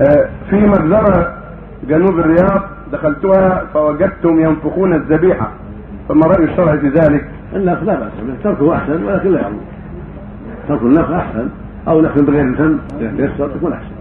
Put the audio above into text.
آه، في مجزرة جنوب الرياض دخلتها فوجدتهم ينفخون الذبيحة. فما رأي الشرع في ذلك؟ النفخ لا بأس به. تركه أحسن ولكن لا يضر. ترك النفخ أحسن أو نفخ بغير الفم يسر تكون أحسن.